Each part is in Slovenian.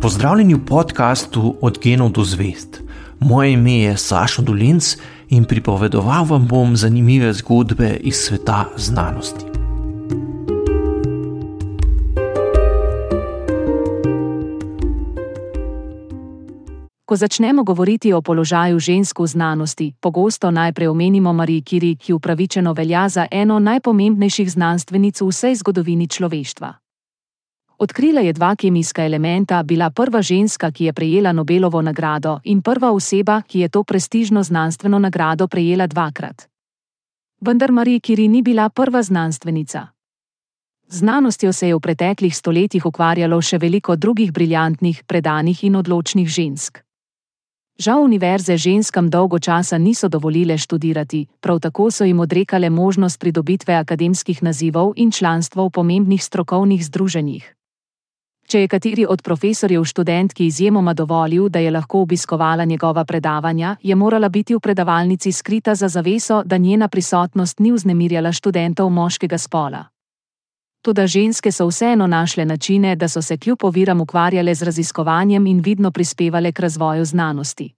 Pozdravljeni v podkastu Od genov do zvest. Moje ime je Sašo Dolinc in pripovedoval vam bom zanimive zgodbe iz sveta znanosti. Ko začnemo govoriti o položaju žensk v znanosti, pogosto najprej omenimo Marijo Kiri, ki upravičeno velja za eno najpomembnejših znanstvenic v vsej zgodovini človeštva. Odkrila je dva kemijska elementa, bila prva ženska, ki je prejela Nobelovo nagrado, in prva oseba, ki je to prestižno znanstveno nagrado prejela dvakrat. Vendar Marija Kiri ni bila prva znanstvenica. Znanostjo se je v preteklih stoletjih ukvarjalo še veliko drugih briljantnih, predanih in odločnih žensk. Žal univerze ženskam dolgo časa niso dovolile študirati, prav tako so jim odrekale možnost pridobitve akademskih nazivov in članstva v pomembnih strokovnih združenjih. Če je kateri od profesorjev študentki izjemoma dovolil, da je lahko obiskovala njegova predavanja, je morala biti v predavalnici skrita za zaveso, da njena prisotnost ni vznemirjala študentov moškega spola. Toda ženske so vseeno našle načine, da so se kljub oviram ukvarjale z raziskovanjem in vidno prispevale k razvoju znanosti.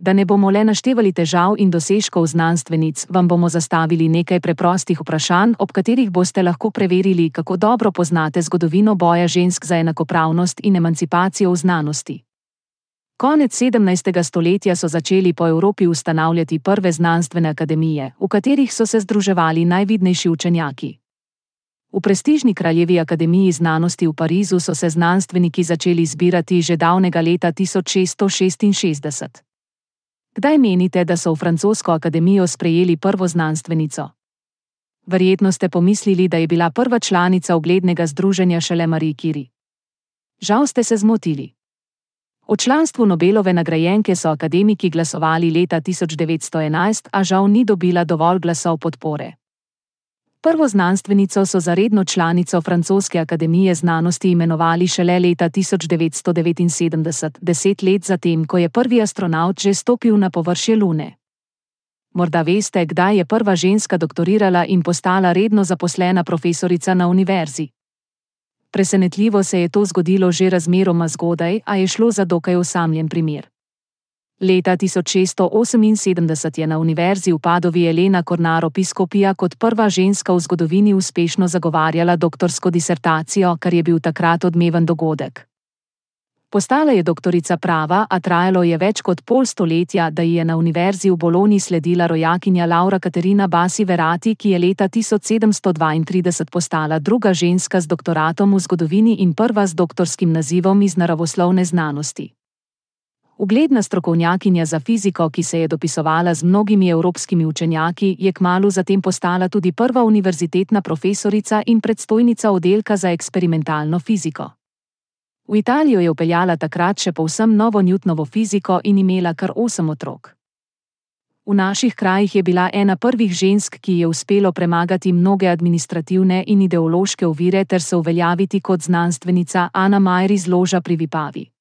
Da ne bomo le naštevali težav in dosežkov znanstvenic, vam bomo zastavili nekaj preprostih vprašanj, ob katerih boste lahko preverili, kako dobro poznate zgodovino boja žensk za enakopravnost in emancipacijo v znanosti. Konec 17. stoletja so začeli po Evropi ustanavljati prve znanstvene akademije, v katerih so se združevali najvidnejši učenjaki. V prestižni kraljevi akademiji znanosti v Parizu so se znanstveniki začeli zbirati že davnega leta 1666. Kdaj menite, da so v francosko akademijo sprejeli prvo znanstvenico? Verjetno ste pomislili, da je bila prva članica uglednega združenja šele Marie Curie. Žal ste se zmotili. O članstvu Nobelove nagrajenke so akademiki glasovali leta 1911, a žal ni dobila dovolj glasov podpore. Prvo znanstvenico so za redno članico Francoske akademije znanosti imenovali šele leta 1979, deset let zatem, ko je prvi astronaut že stopil na površje Lune. Morda veste, kdaj je prva ženska doktorirala in postala redno zaposlena profesorica na univerzi. Presenetljivo se je to zgodilo že razmeroma zgodaj, a je šlo za dokaj osamljen primer. Leta 1678 je na univerzi v Padovi Elena Kornaro Piskopija kot prva ženska v zgodovini uspešno zagovarjala doktorsko disertacijo, kar je bil takrat odmeven dogodek. Postala je doktorica prava, a trajalo je več kot pol stoletja, da ji je na univerzi v Bologni sledila rojakinja Laura Katerina Basi Verati, ki je leta 1732 postala druga ženska z doktoratom v zgodovini in prva z doktorskim nazivom iz naravoslovne znanosti. Ugledna strokovnjakinja za fiziko, ki se je dopisovala z mnogimi evropskimi učenjaki, je kmalo zatem postala tudi prva univerzitetna profesorica in predstojnica oddelka za eksperimentalno fiziko. V Italijo je upeljala takrat še povsem novo Newtonovo fiziko in imela kar osem otrok. V naših krajih je bila ena prvih žensk, ki je uspelo premagati mnoge administrativne in ideološke ovire ter se uveljaviti kot znanstvenica Ana Majer iz Loža pri Vipavi.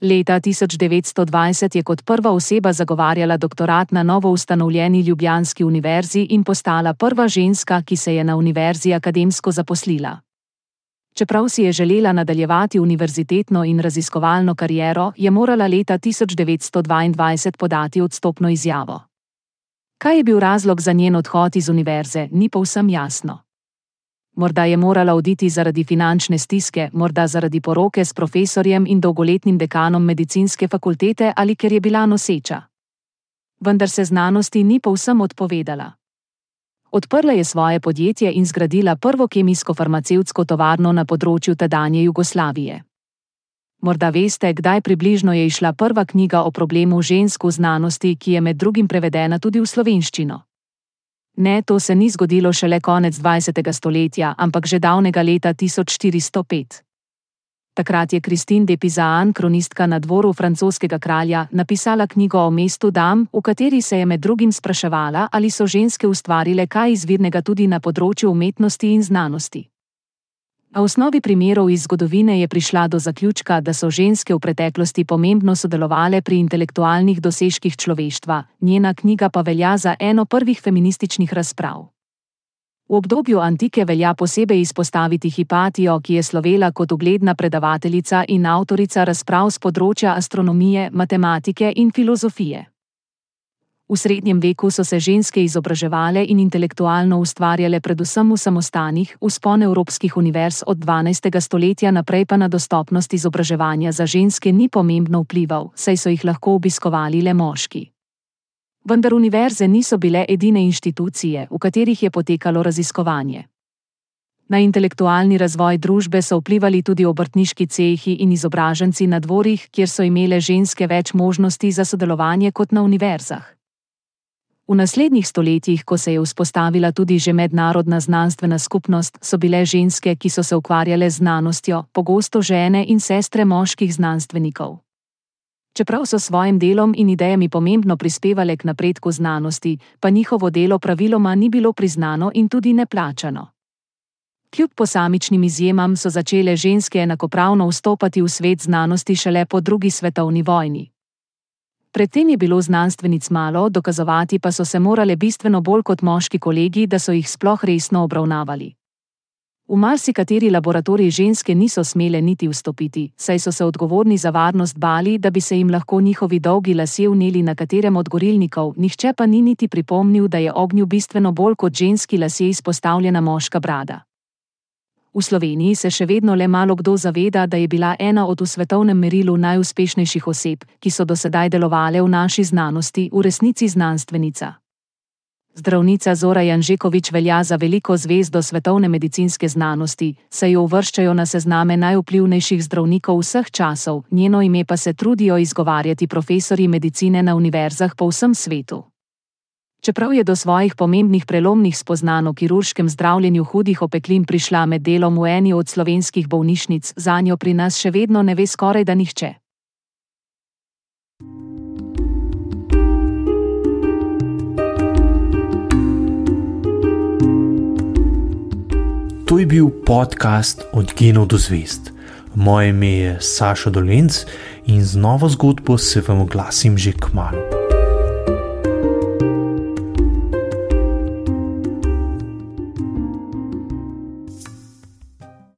Leta 1920 je kot prva oseba zagovarjala doktorat na novo ustanovljeni Ljubljanski univerzi in postala prva ženska, ki se je na univerzi akademsko zaposlila. Čeprav si je želela nadaljevati univerzitetno in raziskovalno kariero, je morala leta 1922 podati odstopno izjavo. Kaj je bil razlog za njen odhod iz univerze, ni povsem jasno morda je morala oditi zaradi finančne stiske, morda zaradi poroke s profesorjem in dolgoletnim dekanom medicinske fakultete ali ker je bila noseča. Vendar se znanosti ni povsem odpovedala. Odprla je svoje podjetje in zgradila prvo kemijsko-farmacevtsko tovarno na področju tedanje Jugoslavije. Morda veste, kdaj približno je išla prva knjiga o problemu žensk v znanosti, ki je med drugim prevedena tudi v slovenščino. Ne, to se ni zgodilo šele konec 20. stoletja, ampak že davnega leta 1405. Takrat je Kristin de Pizaan, kronistka na dvoru francoskega kralja, napisala knjigo o mestu Dam, v kateri se je med drugim spraševala, ali so ženske ustvarile kaj izvirnega tudi na področju umetnosti in znanosti. Na osnovi primerov iz zgodovine je prišla do zaključka, da so ženske v preteklosti pomembno sodelovale pri intelektualnih dosežkih človeštva, njena knjiga pa velja za eno prvih feminističnih razprav. V obdobju antike velja posebej izpostaviti Hipatijo, ki je slovela kot ugledna predavateljica in avtorica razprav z področja astronomije, matematike in filozofije. V srednjem veku so se ženske izobraževale in intelektualno ustvarjale predvsem v samostanih, vzpon evropskih univerz od 12. stoletja naprej pa na dostopnost izobraževanja za ženske ni pomembno vplival, saj so jih lahko obiskovali le moški vendar univerze niso bile edine inštitucije, v katerih je potekalo raziskovanje. Na intelektualni razvoj družbe so vplivali tudi obrtniški cehi in izobraženci na dvorih, kjer so imele ženske več možnosti za sodelovanje kot na univerzah. V naslednjih stoletjih, ko se je vzpostavila tudi že mednarodna znanstvena skupnost, so bile ženske, ki so se ukvarjale z znanostjo, pogosto žene in sestre moških znanstvenikov. Čeprav so svojim delom in idejami pomembno prispevale k napredku znanosti, pa njihovo delo praviloma ni bilo priznano in tudi ne plačano. Kljub posamičnim izjemam so začele ženske enakopravno vstopati v svet znanosti šele po drugi svetovni vojni. Predtem je bilo znanstvenic malo, dokazovati pa so se morale bistveno bolj kot moški kolegi, da so jih sploh resno obravnavali. V marsikateri laboratorij ženske niso smele niti vstopiti, saj so se odgovorni za varnost bali, da bi se jim lahko njihovi dolgi lasje vneli na katerem od gorilnikov, nihče pa ni niti pripomnil, da je ognju bistveno bolj kot ženski lasje izpostavljena moška brada. V Sloveniji se še vedno le malo kdo zaveda, da je bila ena od v svetovnem merilu najuspešnejših oseb, ki so do sedaj delovale v naši znanosti, v resnici znanstvenica. Zdravnica Zora Janžekovič velja za veliko zvezdo svetovne medicinske znanosti, saj jo uvrščajo na sezname najvplivnejših zdravnikov vseh časov, njeno ime pa se trudijo izgovarjati profesori medicine na univerzah po vsem svetu. Čeprav je do svojih pomembnih prelomnih spoznanj o kirurškem zdravljenju hudih opeklin prišla med delom v eni od slovenskih bolnišnic, za njo pri nas še vedno ne ve skoraj da nihče. To je bil podcast Od genov do zvest. Moje ime je Saša Dolence in z novo zgodbo se vam oglasim že k malu.